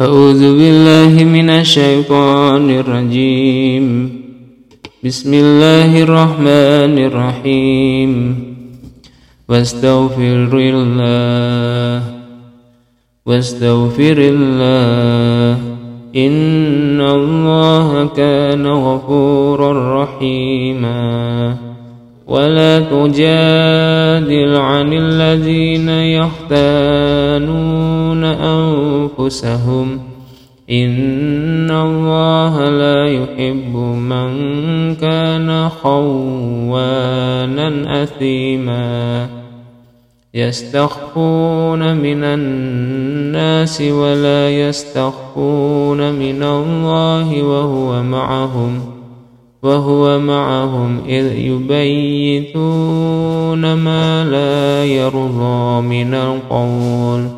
أعوذ بالله من الشيطان الرجيم. بسم الله الرحمن الرحيم. واستغفر الله. واستغفر الله. إن الله كان غفورا رحيما. ولا تجادل عن الذين يختانون أنفسهم إن الله لا يحب من كان خوانا أثيما يستخفون من الناس ولا يستخفون من الله وهو معهم وهو معهم إذ يبيتون ما لا يرضى من القول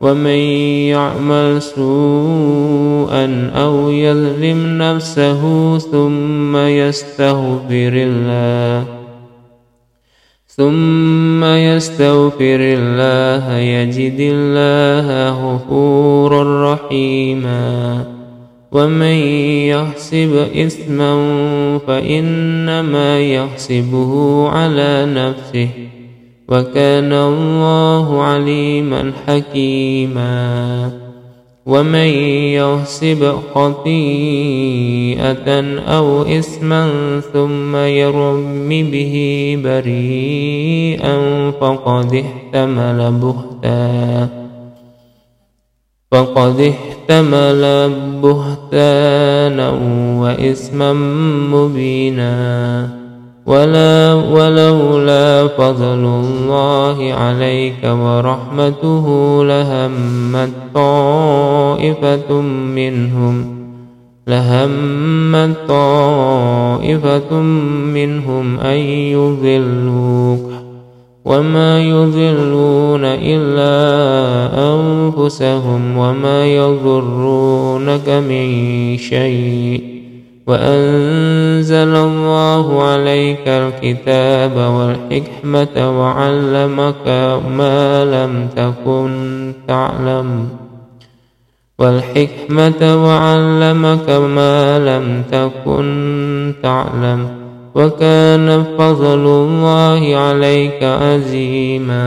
ومن يعمل سوءا أو يظلم نفسه ثم يستغفر الله ثم يستغفر الله يجد الله غفورا رحيما. ومن يحسب إثما فإنما يحسبه على نفسه. وكان الله عليما حكيما. ومن يحسب خطيئة أو إثما ثم يرم به بريئا فقد احتمل بهتانا فقد احتمل بهتانا وإثما مبينا. ولا ولولا فضل الله عليك ورحمته لهمت طائفة منهم لهمت طائفة منهم أن يضلوك وما يضلون إلا أنفسهم وما يضرونك من شيء. وأنزل الله عليك الكتاب والحكمة وعلمك ما لم تكن تعلم والحكمة وعلمك ما لم تكن تعلم وكان فضل الله عليك عزيما